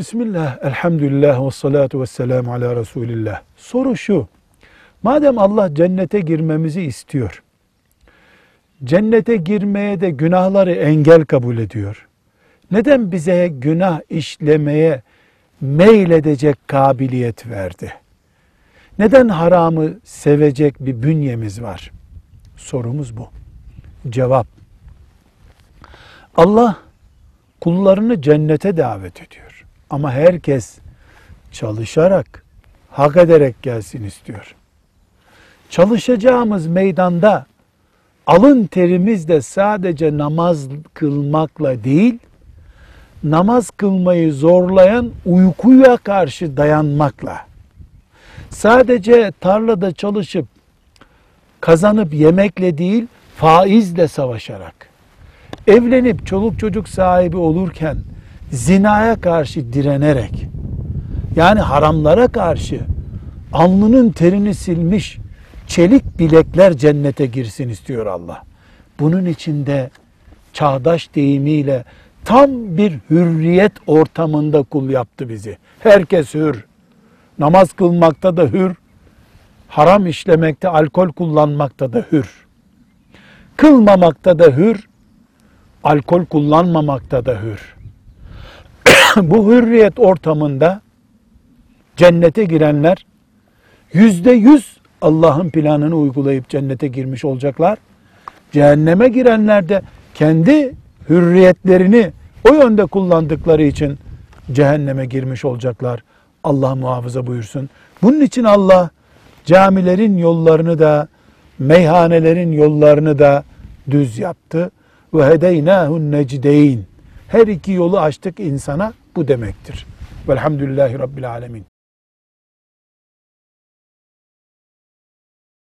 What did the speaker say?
Bismillah, elhamdülillah ve salatu ve selamu ala Resulillah. Soru şu, madem Allah cennete girmemizi istiyor, cennete girmeye de günahları engel kabul ediyor. Neden bize günah işlemeye meyledecek kabiliyet verdi? Neden haramı sevecek bir bünyemiz var? Sorumuz bu. Cevap. Allah kullarını cennete davet ediyor. Ama herkes çalışarak, hak ederek gelsin istiyor. Çalışacağımız meydanda alın terimizle sadece namaz kılmakla değil, namaz kılmayı zorlayan uykuya karşı dayanmakla, sadece tarlada çalışıp kazanıp yemekle değil, faizle savaşarak, evlenip çoluk çocuk sahibi olurken zinaya karşı direnerek, yani haramlara karşı alnının terini silmiş çelik bilekler cennete girsin istiyor Allah. Bunun içinde çağdaş deyimiyle tam bir hürriyet ortamında kul yaptı bizi. Herkes hür. Namaz kılmakta da hür. Haram işlemekte, alkol kullanmakta da hür. Kılmamakta da hür. Alkol kullanmamakta da hür. Bu hürriyet ortamında cennete girenler yüzde yüz Allah'ın planını uygulayıp cennete girmiş olacaklar. Cehenneme girenler de kendi hürriyetlerini o yönde kullandıkları için cehenneme girmiş olacaklar. Allah muhafaza buyursun. Bunun için Allah camilerin yollarını da meyhanelerin yollarını da düz yaptı. Ve hedeynâhun necdeyn. Her iki yolu açtık insana bu demektir. Velhamdülillahi Rabbil Alemin.